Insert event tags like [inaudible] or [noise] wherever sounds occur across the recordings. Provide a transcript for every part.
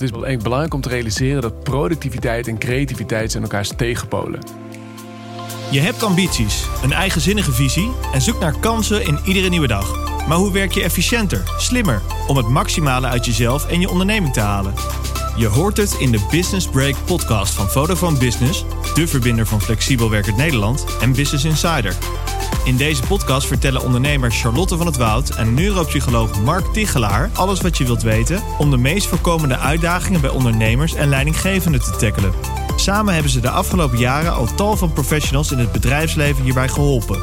Het is belangrijk om te realiseren dat productiviteit en creativiteit zijn elkaars tegenpolen. Je hebt ambities, een eigenzinnige visie en zoekt naar kansen in iedere nieuwe dag. Maar hoe werk je efficiënter, slimmer, om het maximale uit jezelf en je onderneming te halen? Je hoort het in de Business Break podcast van Vodafone Business, de verbinder van Flexibel Werkend Nederland en Business Insider. In deze podcast vertellen ondernemers Charlotte van het Woud en neuropsycholoog Mark Tichelaar alles wat je wilt weten om de meest voorkomende uitdagingen bij ondernemers en leidinggevenden te tackelen. Samen hebben ze de afgelopen jaren al tal van professionals in het bedrijfsleven hierbij geholpen.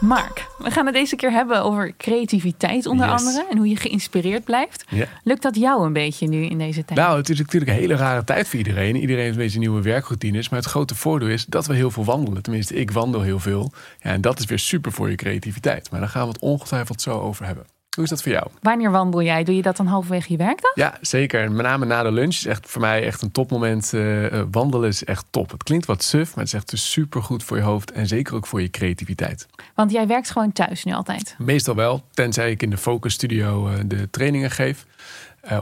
Mark, we gaan het deze keer hebben over creativiteit onder Yes. andere en hoe je geïnspireerd blijft. Ja. Lukt dat jou een beetje nu in deze tijd? Nou, het is natuurlijk een hele rare tijd voor iedereen. Iedereen heeft een beetje nieuwe werkroutines. Maar het grote voordeel is dat we heel veel wandelen. Tenminste, ik wandel heel veel. Ja, en dat is weer super voor je creativiteit. Maar daar gaan we het ongetwijfeld zo over hebben. Hoe is dat voor jou? Wanneer wandel jij? Doe je dat dan halverwege je werkdag? Ja, zeker. En met name na de lunch is echt voor mij echt een topmoment. Eh, eh, wandelen is echt top. Het klinkt wat suf, maar het is echt dus super goed voor je hoofd. En zeker ook voor je creativiteit. Want jij werkt gewoon thuis nu altijd. Meestal wel, tenzij ik in de Focus Studio eh, de trainingen geef.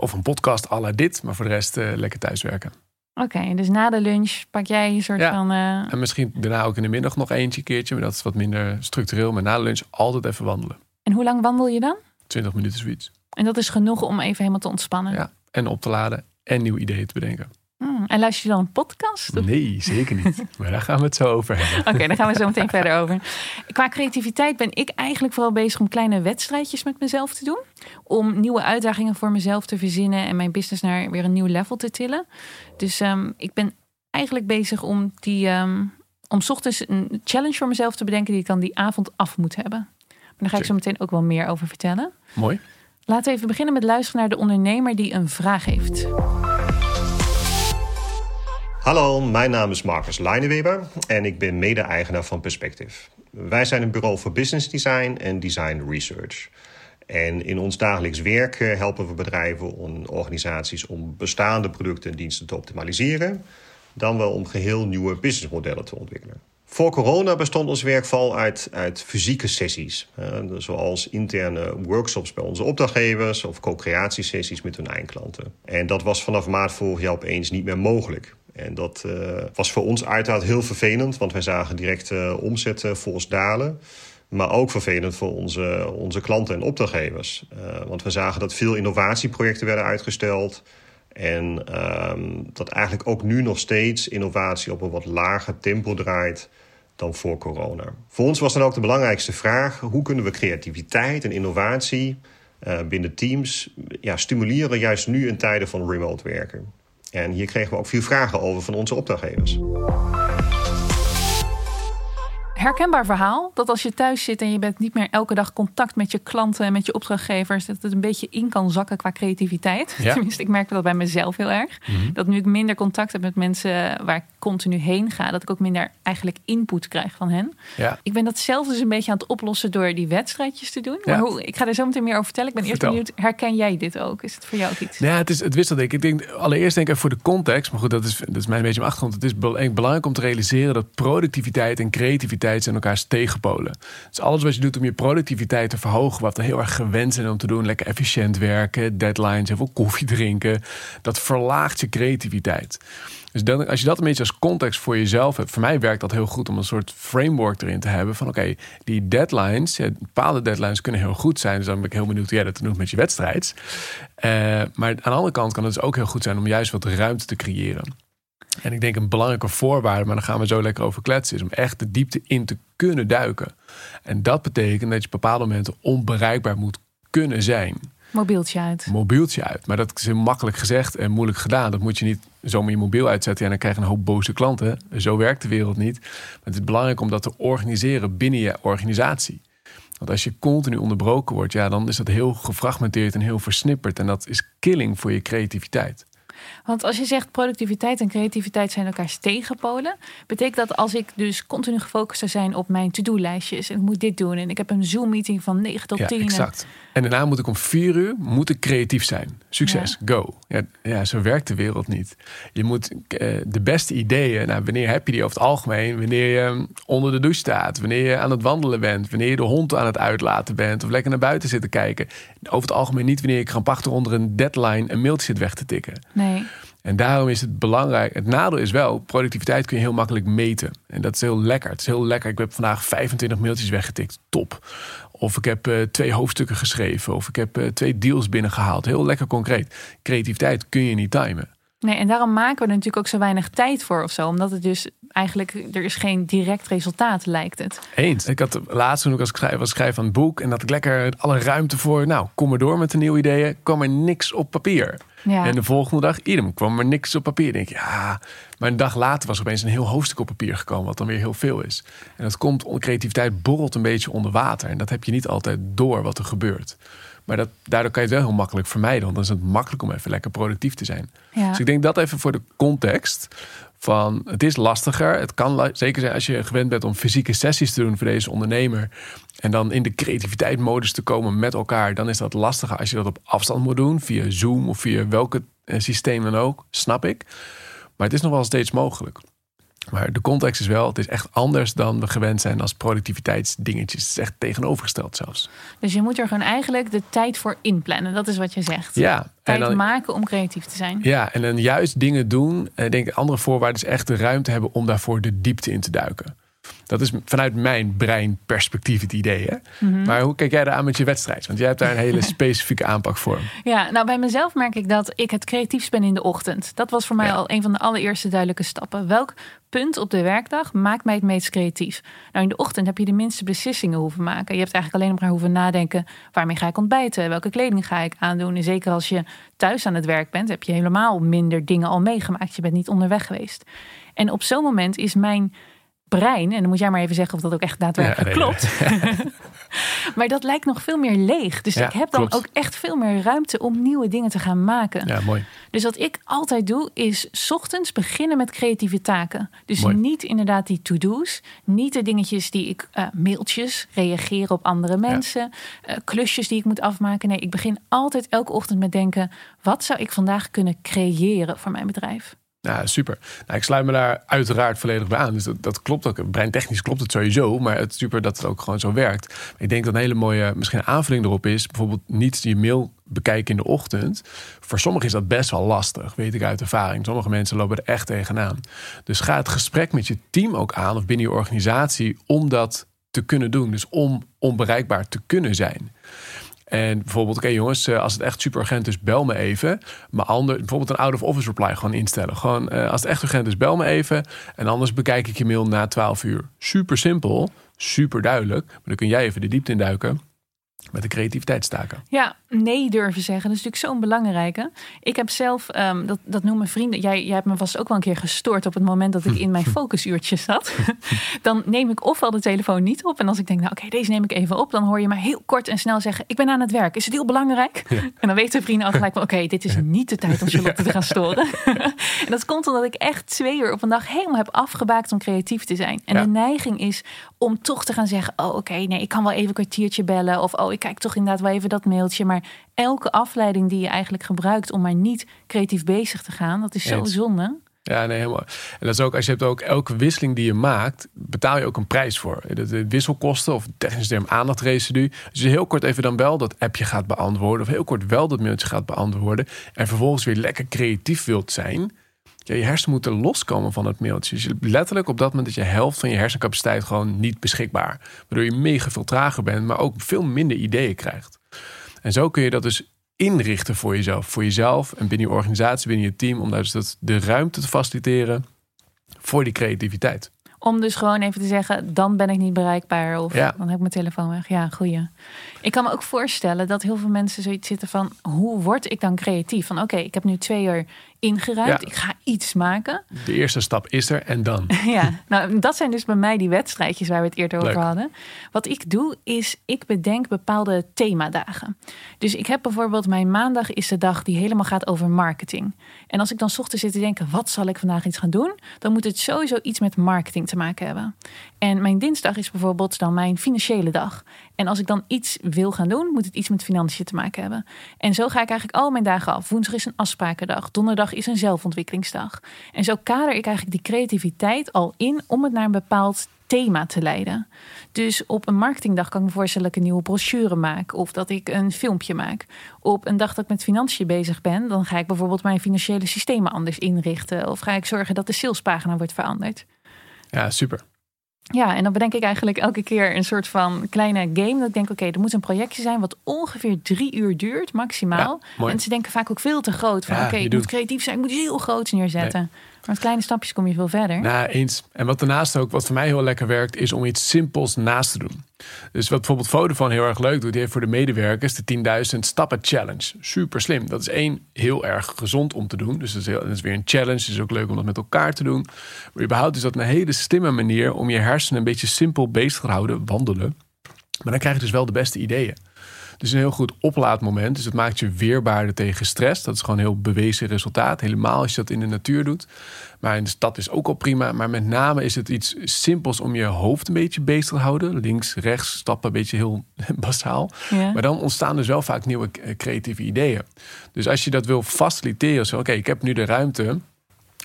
Of een podcast à la dit. Maar voor de rest lekker thuiswerken. Oké, dus na de lunch pak jij een soort Ja. van... eh, En misschien daarna ook in de middag nog eentje keertje. Maar dat is wat minder structureel. Maar na de lunch altijd even wandelen. En hoe lang wandel je dan? 20 minuten zoiets. En dat is genoeg om even helemaal te ontspannen. Ja. En op te laden. En nieuwe ideeën te bedenken. Hmm, En luister je dan een podcast? Oké, Nee, zeker niet. [laughs] Maar daar gaan we het zo over hebben. daar gaan we zo meteen verder over. Qua creativiteit ben ik eigenlijk vooral bezig om kleine wedstrijdjes met mezelf te doen. Om nieuwe uitdagingen voor mezelf te verzinnen en mijn business naar weer een nieuw level te tillen. Dus ehm, ik ben eigenlijk bezig om die ehm, om 's ochtends een challenge voor mezelf te bedenken die ik dan die avond af moet hebben. Maar daar ga ik zo meteen ook wel meer over vertellen. Mooi. Laten we even beginnen met luisteren naar de ondernemer die een vraag heeft. Hallo, mijn naam is Marcus Leineweber en ik ben mede-eigenaar van Perspective. Wij zijn een bureau voor business design en design research. En in ons dagelijks werk eh, helpen we bedrijven en organisaties om bestaande producten en diensten te optimaliseren, dan wel om geheel nieuwe businessmodellen te ontwikkelen. Voor corona bestond ons werk vooral uit, uit fysieke sessies, eh, zoals interne workshops bij onze opdrachtgevers of co-creatiesessies met hun eindklanten. En dat was vanaf maart vorig jaar opeens niet meer mogelijk. En dat eh, was voor ons uiteraard heel vervelend, want wij zagen direct eh, omzet eh, voor ons dalen. Maar ook vervelend voor onze, onze klanten en opdrachtgevers. Want we zagen dat veel innovatieprojecten werden uitgesteld. En ehm, dat eigenlijk ook nu nog steeds innovatie op een wat lager tempo draait dan voor corona. Voor ons was dan ook de belangrijkste vraag: hoe kunnen we creativiteit en innovatie eh, binnen teams ja, stimuleren, juist nu in tijden van remote werken? En hier kregen we ook veel vragen over van onze opdrachtgevers. Herkenbaar verhaal dat als je thuis zit en je bent niet meer elke dag contact met je klanten en met je opdrachtgevers, dat het een beetje in kan zakken qua creativiteit. Ja. [laughs] Tenminste, ik merk dat bij mezelf heel erg. Dat nu ik minder contact heb met mensen waar ik continu heen ga, dat ik ook minder eigenlijk input krijg van hen. Ja. Ik ben dat zelf dus een beetje aan het oplossen door die wedstrijdjes te doen. Ja. Maar hoe, ik ga er zo meteen meer over vertellen. Ik ben eerst benieuwd, herken jij dit ook? Is het voor jou ook iets? Ja, het, is, het wisselt. Ik Ik denk allereerst denk ik voor de context. Maar goed, dat is, dat is mijn beetje mijn achtergrond. Het is bel- belangrijk om te realiseren dat productiviteit en creativiteit zijn elkaars tegenpolen. Dus alles wat je doet om je productiviteit te verhogen, wat we heel erg gewend zijn om te doen, lekker efficiënt werken, deadlines, heel veel koffie drinken, dat verlaagt je creativiteit. Dus dan, als je dat een beetje als context voor jezelf hebt, voor mij werkt dat heel goed om een soort framework erin te hebben van oké, die deadlines, bepaalde deadlines kunnen heel goed zijn. Dus dan ben ik heel benieuwd hoe jij dat doet met je wedstrijd. Eh, maar aan de andere kant kan het dus ook heel goed zijn om juist wat ruimte te creëren. En ik denk een belangrijke voorwaarde, maar daar gaan we zo lekker over kletsen, is om echt de diepte in te kunnen duiken. En dat betekent dat je op bepaalde momenten onbereikbaar moet kunnen zijn Mobieltje uit. mobieltje uit. Maar dat is heel makkelijk gezegd en moeilijk gedaan. Dat moet je niet zomaar je mobiel uitzetten en dan krijg je een hoop boze klanten. Zo werkt de wereld niet. Maar het is belangrijk om dat te organiseren binnen je organisatie. Want als je continu onderbroken wordt, ja, dan is dat heel gefragmenteerd en heel versnipperd. En dat is killing voor je creativiteit. Want als je zegt productiviteit en creativiteit zijn elkaars tegenpolen, betekent dat als ik dus continu gefocust zou zijn op mijn to-do-lijstjes en ik moet dit doen en ik heb een Zoom-meeting van 9 tot Ja, 10. en- exact. En daarna moet ik om vier uur moet ik creatief zijn. Succes, go. Ja, ja, zo werkt de wereld niet. Je moet eh, de beste ideeën, nou, wanneer heb je die over het algemeen? Wanneer je mm, onder de douche staat, wanneer je aan het wandelen bent, wanneer je de hond aan het uitlaten bent of lekker naar buiten zit te kijken. Over het algemeen niet wanneer je krampachtig onder een deadline een mailtje zit weg te tikken. Nee. En daarom is het belangrijk. Het nadeel is wel, productiviteit kun je heel makkelijk meten. En dat is heel lekker. Het is heel lekker. Ik heb vandaag 25 mailtjes weggetikt. Top. Of ik heb eh, twee hoofdstukken geschreven. Of ik heb eh, twee deals binnengehaald. Heel lekker concreet. Creativiteit kun je niet timen. Nee, en daarom maken we er natuurlijk ook zo weinig tijd voor of zo. Omdat het dus eigenlijk, er is geen direct resultaat, lijkt het. Eens. Ik had laatst toen ik als ik schrijf, was schrijven van het boek. En dat ik lekker alle ruimte voor. Nou, kom maar door met de nieuwe ideeën. kwam er niks op papier. Ja. En de volgende dag, idem, kwam er niks op papier. denk ik, ja. Maar een dag later was er opeens een heel hoofdstuk op papier gekomen, wat dan weer heel veel is. En dat komt, creativiteit borrelt een beetje onder water. En dat heb je niet altijd door wat er gebeurt. Maar dat, daardoor kan je het wel heel makkelijk vermijden. Want dan is het makkelijk om even lekker productief te zijn. Ja. Dus ik denk dat even voor de context. Van het is lastiger. Het kan zeker zijn als je gewend bent om fysieke sessies te doen voor deze ondernemer. En dan in de creativiteitsmodus te komen met elkaar. Dan is dat lastiger als je dat op afstand moet doen. Via Zoom of via welke eh, systeem dan ook. Snap ik. Maar het is nog wel steeds mogelijk. Maar de context is wel, het is echt anders dan we gewend zijn als productiviteitsdingetjes. Het is echt tegenovergesteld zelfs. Dus je moet er gewoon eigenlijk de tijd voor inplannen. Dat is wat je zegt. Ja, en Tijd dan, maken om creatief te zijn. ja, en dan juist dingen doen. Ik denk andere voorwaarden is echt de ruimte hebben om daarvoor de diepte in te duiken. Dat is vanuit mijn breinperspectief het idee. Hè? Mhm. Maar hoe kijk jij daar aan met je wedstrijd? Want jij hebt daar een hele [laughs] specifieke aanpak voor. Ja, nou bij mezelf merk ik dat ik het creatiefst ben in de ochtend. Dat was voor mij Ja. al een van de allereerste duidelijke stappen. Welk punt op de werkdag maakt mij het meest creatief? Nou, in de ochtend heb je de minste beslissingen hoeven maken. Je hebt eigenlijk alleen nog maar hoeven nadenken: waarmee ga ik ontbijten? Welke kleding ga ik aandoen? En zeker als je thuis aan het werk bent, heb je helemaal minder dingen al meegemaakt. Je bent niet onderweg geweest. En op zo'n moment is mijn brein, en dan moet jij maar even zeggen of dat ook echt daadwerkelijk Ja, nee, klopt. [laughs] [laughs] maar dat lijkt nog veel meer leeg. Dus Ja, ik heb dan klopt. ook echt veel meer ruimte om nieuwe dingen te gaan maken. Ja, mooi. Dus wat ik altijd doe, is 's ochtends beginnen met creatieve taken. Dus Mooi. niet inderdaad die to-do's. Niet de dingetjes die ik, eh, mailtjes, reageren op andere mensen, eh, klusjes die ik moet afmaken. Nee, ik begin altijd elke ochtend met denken: wat zou ik vandaag kunnen creëren voor mijn bedrijf? Ja, super. Nou, ik sluit me daar uiteraard volledig bij aan. Dus dat, dat klopt ook. Breintechnisch klopt het sowieso. Maar het super dat het ook gewoon zo werkt. Ik denk dat een hele mooie misschien aanvulling erop is. Bijvoorbeeld niet je mail bekijken in de ochtend. Voor sommigen is dat best wel lastig. Weet ik uit ervaring. Sommige mensen lopen er echt tegenaan. Dus ga het gesprek met je team ook aan. Of binnen je organisatie. Om dat te kunnen doen. Dus om onbereikbaar te kunnen zijn. En bijvoorbeeld, oké jongens, eh, als het echt super urgent is, bel me even. Maar ander, bijvoorbeeld een out-of-office reply gewoon instellen. Gewoon, eh, als het echt urgent is, bel me even. En anders bekijk ik je mail na 12 uur. Super simpel, super duidelijk. Maar dan kun jij even de diepte induiken met de creativiteitstaken. Ja, nee durven zeggen. Dat is natuurlijk zo'n belangrijke. Ik heb zelf, ehm, dat, dat noemen vrienden. Jij, jij hebt me vast ook wel een keer gestoord op het moment dat ik in mijn [laughs] focusuurtje zat. [laughs] dan neem ik ofwel de telefoon niet op. En als ik denk, nou oké, deze neem ik even op. Dan hoor je mij heel kort en snel zeggen, ik ben aan het werk. Is het heel belangrijk? [laughs] En dan weten vrienden al gelijk van, oké, dit is niet de tijd om Charlotte te gaan storen. en dat komt omdat ik echt twee uur op een dag helemaal heb afgebaakt om creatief te zijn. En Ja. de neiging is om toch te gaan zeggen, oh oké, nee, ik kan wel even een kwartiertje bellen. Of oh, ik kijk toch inderdaad wel even dat mailtje. Maar elke afleiding die je eigenlijk gebruikt om maar niet creatief bezig te gaan, dat is zo Eens. zonde. Ja, nee, helemaal. En dat is ook, als je hebt ook elke wisseling die je maakt, betaal je ook een prijs voor. De, de wisselkosten of technisch term aandachtresidu. Dus je heel kort even dan wel dat appje gaat beantwoorden. Of heel kort wel dat mailtje gaat beantwoorden. En vervolgens weer lekker creatief wilt zijn. Ja, je hersenen moeten loskomen van het mailtje. Dus letterlijk op dat moment dat je helft van je hersencapaciteit gewoon niet beschikbaar. Waardoor je mega veel trager bent, maar ook veel minder ideeën krijgt. En zo kun je dat dus inrichten voor jezelf. Voor jezelf en binnen je organisatie, binnen je team. Om daar dus dat, de ruimte te faciliteren voor die creativiteit. Om dus gewoon even te zeggen, dan ben ik niet bereikbaar. Of Ja. dan heb ik mijn telefoon weg. Ja, goeie. Ik kan me ook voorstellen dat heel veel mensen zoiets zitten van... hoe word ik dan creatief? Van oké, ik heb nu twee uur ingeruimd. Ja. Ik ga iets maken. De eerste stap is er en dan. [laughs] Ja, nou, dat zijn dus bij mij die wedstrijdjes waar we het eerder over hadden. Wat ik doe, is ik bedenk bepaalde themadagen. Dus ik heb bijvoorbeeld mijn maandag is de dag die helemaal gaat over marketing. En als ik dan 's ochtends zit te denken, wat zal ik vandaag iets gaan doen? Dan moet het sowieso iets met marketing te maken hebben. En mijn dinsdag is bijvoorbeeld dan mijn financiële dag. En als ik dan iets wil gaan doen, moet het iets met financiën te maken hebben. En zo ga ik eigenlijk al mijn dagen af. Woensdag is een afsprakendag. Donderdag is een zelfontwikkelingsdag. En zo kader ik eigenlijk die creativiteit al in om het naar een bepaald thema te leiden. Dus op een marketingdag kan ik me voorstellen dat ik een nieuwe brochure maak of dat ik een filmpje maak. Op een dag dat ik met financiën bezig ben, dan ga ik bijvoorbeeld mijn financiële systemen anders inrichten of ga ik zorgen dat de salespagina wordt veranderd. Ja, super. Ja, en dan bedenk ik eigenlijk elke keer een soort van kleine game. Dat ik denk, oké, er moet een projectje zijn wat ongeveer drie uur duurt, maximaal. Ja, mooi. Mensen denken vaak ook veel te groot. Van Ja, oké, ik doet- moet creatief zijn, ik moet iets heel groots neerzetten. Met kleine stapjes kom je veel verder. Nou, eens. En wat daarnaast ook, wat voor mij heel lekker werkt, is om iets simpels naast te doen. Dus wat bijvoorbeeld Vodafone heel erg leuk doet, die heeft voor de medewerkers de 10.000 stappen challenge. Super slim. Dat is één, heel erg gezond om te doen. Dus dat is, dat is weer een challenge. Het is ook leuk om dat met elkaar te doen. Maar überhaupt is dat een hele slimme manier om je hersenen een beetje simpel bezig te houden, wandelen. Maar dan krijg je dus wel de beste ideeën. Dus een heel goed oplaadmoment. Dus het maakt je weerbaarder tegen stress. Dat is gewoon een heel bewezen resultaat. Helemaal als je dat in de natuur doet. Maar in de stad is ook al prima. Maar met name is het iets simpels om je hoofd een beetje bezig te houden. Links, rechts, stappen, een beetje heel [laughs] basaal. Ja. Maar dan ontstaan dus wel vaak nieuwe creatieve ideeën. Dus als je dat wil faciliteren. Zo, oké, ik heb nu de ruimte.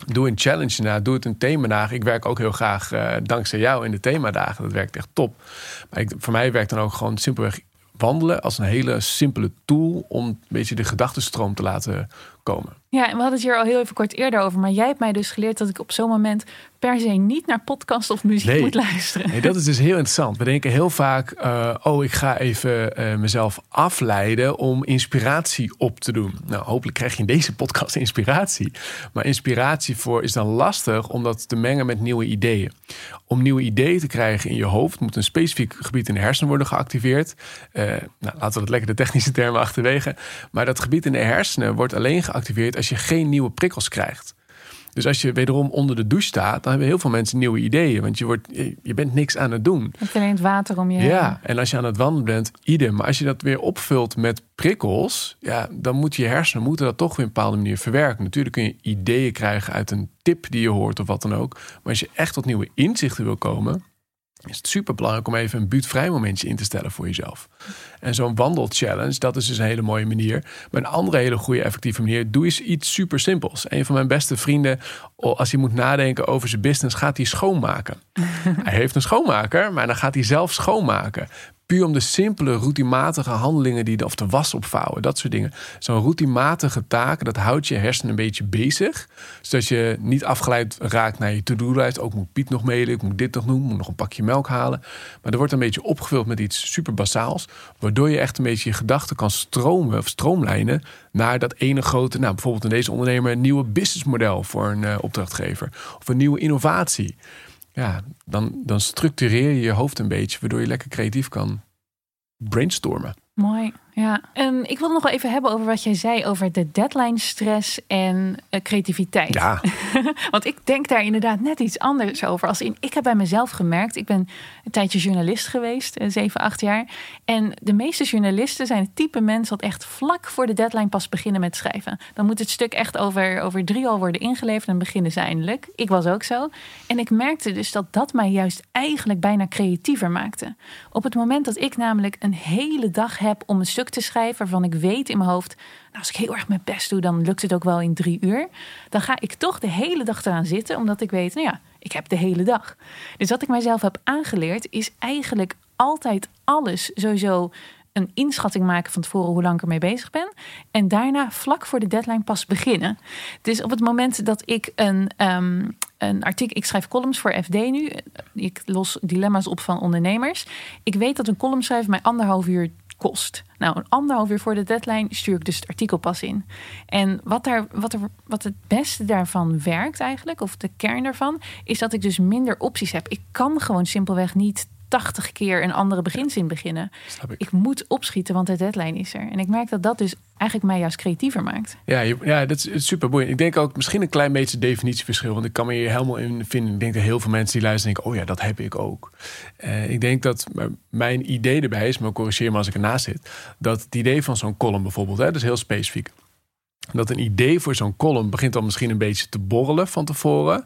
Doe een challenge na, doe het een themadagen. Ik werk ook heel graag eh, dankzij jou in de themadagen. Dat werkt echt top. Maar ik, voor mij werkt dan ook gewoon simpelweg wandelen als een hele simpele tool om een beetje de gedachtenstroom te laten komen. Ja, en we hadden het hier al heel even kort eerder over. Maar jij hebt mij dus geleerd dat ik op zo'n moment per se niet naar podcast of muziek Nee. moet luisteren. Nee, dat is dus heel interessant. We denken heel vaak, eh, oh, ik ga even eh, mezelf afleiden om inspiratie op te doen. Nou, hopelijk krijg je in deze podcast inspiratie. Maar inspiratie voor is dan lastig om dat te mengen met nieuwe ideeën. Om nieuwe ideeën te krijgen in je hoofd moet een specifiek gebied in de hersenen worden geactiveerd. Eh, nou, laten we dat lekker de technische termen achterwege. Maar dat gebied in de hersenen wordt alleen geactiveerd als je geen nieuwe prikkels krijgt. Dus als je wederom onder de douche staat, dan hebben heel veel mensen nieuwe ideeën. Want je, wordt, je bent niks aan het doen. Je hebt alleen het water om je heen. Ja, en als je aan het wandelen bent, idem. Maar als je dat weer opvult met prikkels, ja, dan moeten je hersenen moeten dat toch weer op een bepaalde manier verwerken. Natuurlijk kun je ideeën krijgen uit een tip die je hoort of wat dan ook. Maar als je echt tot nieuwe inzichten wil komen, is het super belangrijk om even een buurtvrij momentje in te stellen voor jezelf. En zo'n wandelchallenge, dat is dus een hele mooie manier. Maar een andere hele goede, effectieve manier, doe eens iets super simpels. Een van mijn beste vrienden, als hij moet nadenken over zijn business, gaat hij schoonmaken. [laughs] hij heeft een schoonmaker, maar dan gaat hij zelf schoonmaken. Puur om de simpele, routinematige handelingen die de, of de was opvouwen, dat soort dingen. Zo'n routinematige taak, dat houdt je hersenen een beetje bezig. Zodat je niet afgeleid raakt naar je to-do-lijst. Ook moet Piet nog mailen, ik moet dit nog doen, moet nog een pakje melk halen. Maar er wordt een beetje opgevuld met iets super basaals. Waardoor je echt een beetje je gedachten kan stromen of stroomlijnen naar dat ene grote, nou bijvoorbeeld in deze ondernemer, een nieuwe businessmodel voor een eh, opdrachtgever. Of een nieuwe innovatie. Ja, dan, dan structureer je je hoofd een beetje, waardoor je lekker creatief kan brainstormen. Mooi, ja. En ik wil nog wel even hebben over wat jij zei over de deadline stress en eh, creativiteit. Ja, [laughs] Want ik denk daar inderdaad net iets anders over. Als in, ik heb bij mezelf gemerkt, ik ben een tijdje journalist geweest, eh, zeven, acht jaar. En de meeste journalisten zijn het type mensen dat echt vlak voor de deadline pas beginnen met schrijven. Dan moet het stuk echt over, over drie al worden ingeleverd en beginnen ze eindelijk. Ik was ook zo. En ik merkte dus dat dat mij juist eigenlijk bijna creatiever maakte. Op het moment dat ik namelijk een hele dag heb om een stuk te schrijven waarvan ik weet in mijn hoofd, nou, als ik heel erg mijn best doe, dan lukt het ook wel in drie uur. Dan ga ik toch de hele dag eraan zitten, omdat ik weet, nou ja, ik heb de hele dag. Dus wat ik mijzelf heb aangeleerd, is eigenlijk altijd alles sowieso een inschatting maken van tevoren hoe lang ik ermee bezig ben. En daarna vlak voor de deadline pas beginnen. Dus op het moment dat ik een, ehm, een artikel, ik schrijf columns voor FD nu. Ik los dilemma's op van ondernemers. Ik weet dat een column schrijven mij anderhalf uur kost. Nou, een anderhalf uur voor de deadline stuur ik dus het artikel pas in. En wat, daar, wat, er, wat het beste daarvan werkt eigenlijk, of de kern daarvan, is dat ik dus minder opties heb. Ik kan gewoon simpelweg niet 80 keer een andere beginzin beginnen. Snap ik. Ik moet opschieten, want de deadline is er. En ik merk dat dat dus eigenlijk mij juist creatiever maakt. Ja, je- ja, dat is super boeiend. Ik denk ook misschien een klein beetje definitieverschil. Want ik kan me hier helemaal in vinden. Ik denk dat heel veel mensen die luisteren denken... oh ja, dat heb ik ook. Eh, ik denk dat mijn idee erbij is... maar corrigeer me als ik ernaast zit... dat het idee van zo'n column bijvoorbeeld... Hè, dat is heel specifiek... dat een idee voor zo'n column begint dan misschien een beetje te borrelen van tevoren.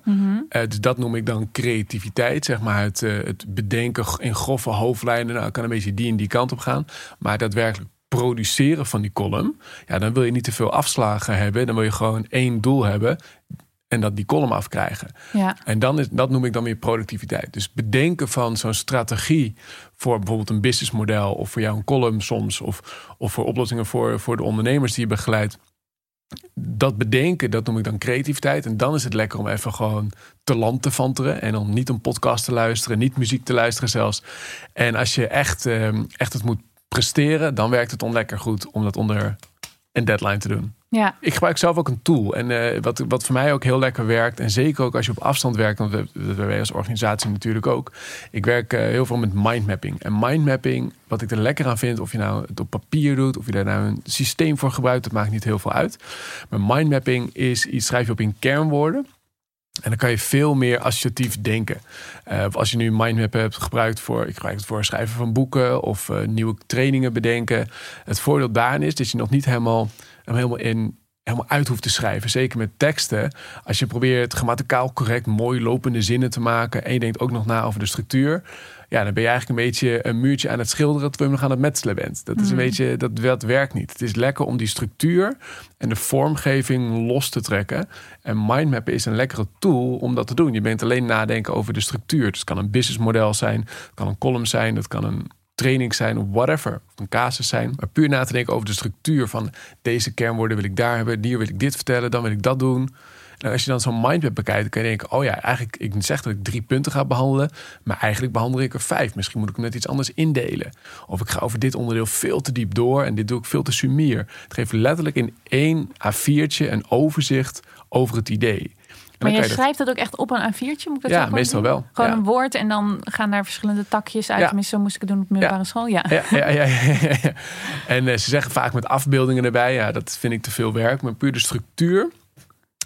Eh, dus dat noem ik dan creativiteit. Zeg maar het, eh, het bedenken in grove hoofdlijnen. Nou, kan een beetje die en die kant op gaan. Maar daadwerkelijk produceren van die column. Ja, dan wil je niet te veel afslagen hebben. Dan wil je gewoon één doel hebben. En dat die column afkrijgen. Ja, En dan is, dat noem ik dan weer productiviteit. Dus bedenken van zo'n strategie voor bijvoorbeeld een businessmodel of voor jou een column soms, of, of voor oplossingen voor, voor de ondernemers die je begeleidt. Dat bedenken, dat noem ik dan creativiteit. En dan is het lekker om even gewoon te land te vanteren. En dan niet een podcast te luisteren, niet muziek te luisteren zelfs. En als je echt, ehm, echt het moet presteren, dan werkt het dan lekker goed om dat onder een deadline te doen. ja, Ik gebruik zelf ook een tool. En eh, wat, wat voor mij ook heel lekker werkt. En zeker ook als je op afstand werkt. Want we, dat wij als organisatie natuurlijk ook. Ik werk eh, heel veel met mindmapping. En mindmapping, wat ik er lekker aan vind. Of je nou het op papier doet. Of je daar nou een systeem voor gebruikt. Dat maakt niet heel veel uit. Maar mindmapping is iets schrijf je op in kernwoorden. En dan kan je veel meer associatief denken. Eh, als je nu mindmap hebt gebruikt voor, ik gebruik het voor schrijven van boeken of eh, nieuwe trainingen bedenken. Het voordeel daarin is dat je nog niet helemaal, helemaal in helemaal uit hoeft te schrijven. Zeker met teksten. Als je probeert grammaticaal correct mooi lopende zinnen te maken en je denkt ook nog na over de structuur. Ja, dan ben je eigenlijk een beetje een muurtje aan het schilderen terwijl je nog aan het metselen bent. Dat is een beetje, dat, dat werkt niet. Het is lekker om die structuur en de vormgeving los te trekken. En mindmappen is een lekkere tool om dat te doen. Je bent alleen nadenken over de structuur. Dus het kan een businessmodel zijn, het kan een column zijn, het kan een training zijn whatever. Of een casus zijn. Maar puur na te denken over de structuur van deze kernwoorden wil ik daar hebben, hier wil ik dit vertellen, dan wil ik dat doen. En als je dan zo'n mindmap bekijkt, dan kan je denken: oh ja, eigenlijk, ik zeg dat ik drie punten ga behandelen, maar eigenlijk behandel ik er vijf. Misschien moet ik hem net iets anders indelen. Of ik ga over dit onderdeel veel te diep door en dit doe ik veel te sumier. Het geeft letterlijk in één A4'tje een overzicht over het idee. En maar je schrijft dat ook echt op een A4'tje? Moet ik dat Ja, meestal doen? wel. Gewoon Ja. een woord en dan gaan daar verschillende takjes uit. Ja. Tenminste, zo moest ik het doen op middelbare school. Ja. Ja, ja, ja, ja, ja. En eh, ze zeggen vaak met afbeeldingen erbij. Ja, dat vind ik te veel werk. Maar puur de structuur,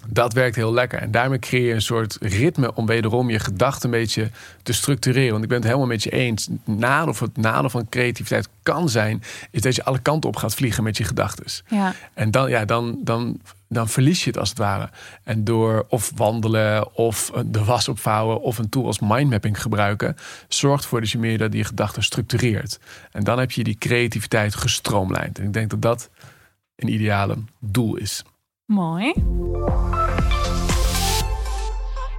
dat werkt heel lekker. En daarmee creëer je een soort ritme om wederom je gedachten een beetje te structureren. Want ik ben het helemaal met je eens. Het nadeel of het nadeel van creativiteit kan zijn, is dat je alle kanten op gaat vliegen met je gedachten. Ja. En dan, ja, dan, dan, dan verlies je het als het ware. En door of wandelen, of de was opvouwen, of een tool als mindmapping gebruiken, zorgt ervoor dat je meer dat die gedachten structureert. En dan heb je die creativiteit gestroomlijnd. En ik denk dat dat een ideale doel is. Mooi.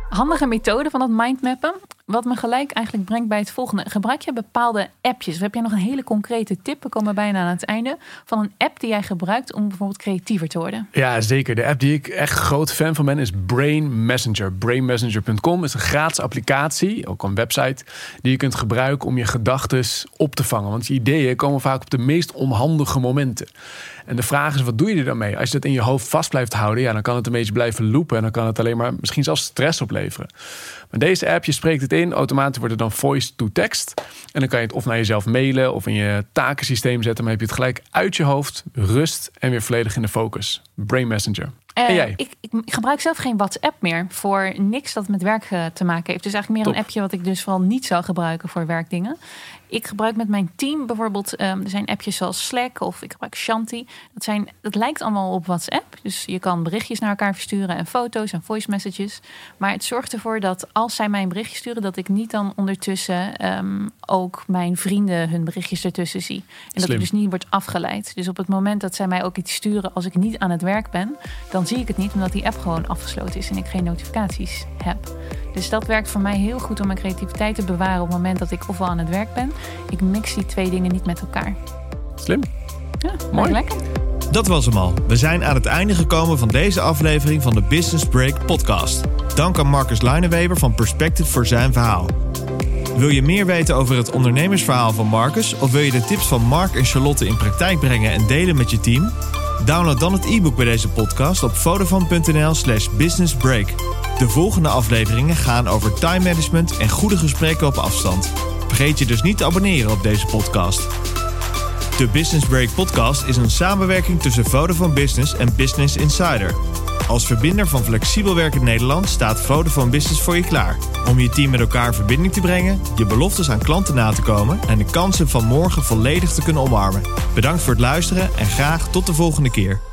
Handige methode van dat mindmappen. Wat me gelijk eigenlijk brengt bij het volgende. Gebruik je bepaalde appjes? Of heb jij nog een hele concrete tip? We komen bijna aan het einde. Van een app die jij gebruikt om bijvoorbeeld creatiever te worden. Ja, zeker. De app die ik echt groot fan van ben is Brain Messenger. Brainmessenger.com is een gratis applicatie, ook een website, die je kunt gebruiken om je gedachten op te vangen. Want je ideeën komen vaak op de meest onhandige momenten. En de vraag is, wat doe je er dan mee? Als je dat in je hoofd vast blijft houden, ja, dan kan het een beetje blijven loopen. En dan kan het alleen maar misschien zelfs stress opleveren. Maar deze app, je spreekt het in, automatisch wordt het dan voice to text. En dan kan je het of naar jezelf mailen of in je takensysteem zetten. Maar heb je het gelijk uit je hoofd, rust en weer volledig in de focus. Brain Messenger. Eh, en jij? Ik, ik gebruik zelf geen WhatsApp meer voor niks dat met werk eh, te maken heeft. Dus eigenlijk meer Top. een appje wat ik dus vooral niet zou gebruiken voor werkdingen. Ik gebruik met mijn team bijvoorbeeld, ehm, er zijn appjes zoals Slack of ik gebruik Shanti. Dat, zijn, dat lijkt allemaal op WhatsApp. Dus je kan berichtjes naar elkaar versturen en foto's en voice messages. Maar het zorgt ervoor dat als zij mij een berichtje sturen, dat ik niet dan ondertussen ehm, ook mijn vrienden hun berichtjes ertussen zie. En dat ik dus niet wordt afgeleid. Dus op het moment dat zij mij ook iets sturen als ik niet aan het werk ben, dan zie ik het niet omdat die app gewoon afgesloten is en ik geen notificaties heb. Dus dat werkt voor mij heel goed om mijn creativiteit te bewaren op het moment dat ik ofwel aan het werk ben. Ik mix die twee dingen niet met elkaar. Slim. Ja, Mooi. lekker. Dat was hem al. We zijn aan het einde gekomen van deze aflevering van de Business Break podcast. Dank aan Marcus Leineweber van Perspective voor zijn verhaal. Wil je meer weten over het ondernemersverhaal van Marcus of wil je de tips van Mark en Charlotte in praktijk brengen en delen met je team? Download dan het e-book bij deze podcast op vodafone.nl/slash businessbreak. De volgende afleveringen gaan over time management en goede gesprekken op afstand. Vergeet je dus niet te abonneren op deze podcast. De Business Break podcast is een samenwerking tussen Vodafone Business en Business Insider. Als verbinder van flexibel werken Nederland staat Vodafone Business voor je klaar. Om je team met elkaar in verbinding te brengen, je beloftes aan klanten na te komen en de kansen van morgen volledig te kunnen omarmen. Bedankt voor het luisteren en graag tot de volgende keer.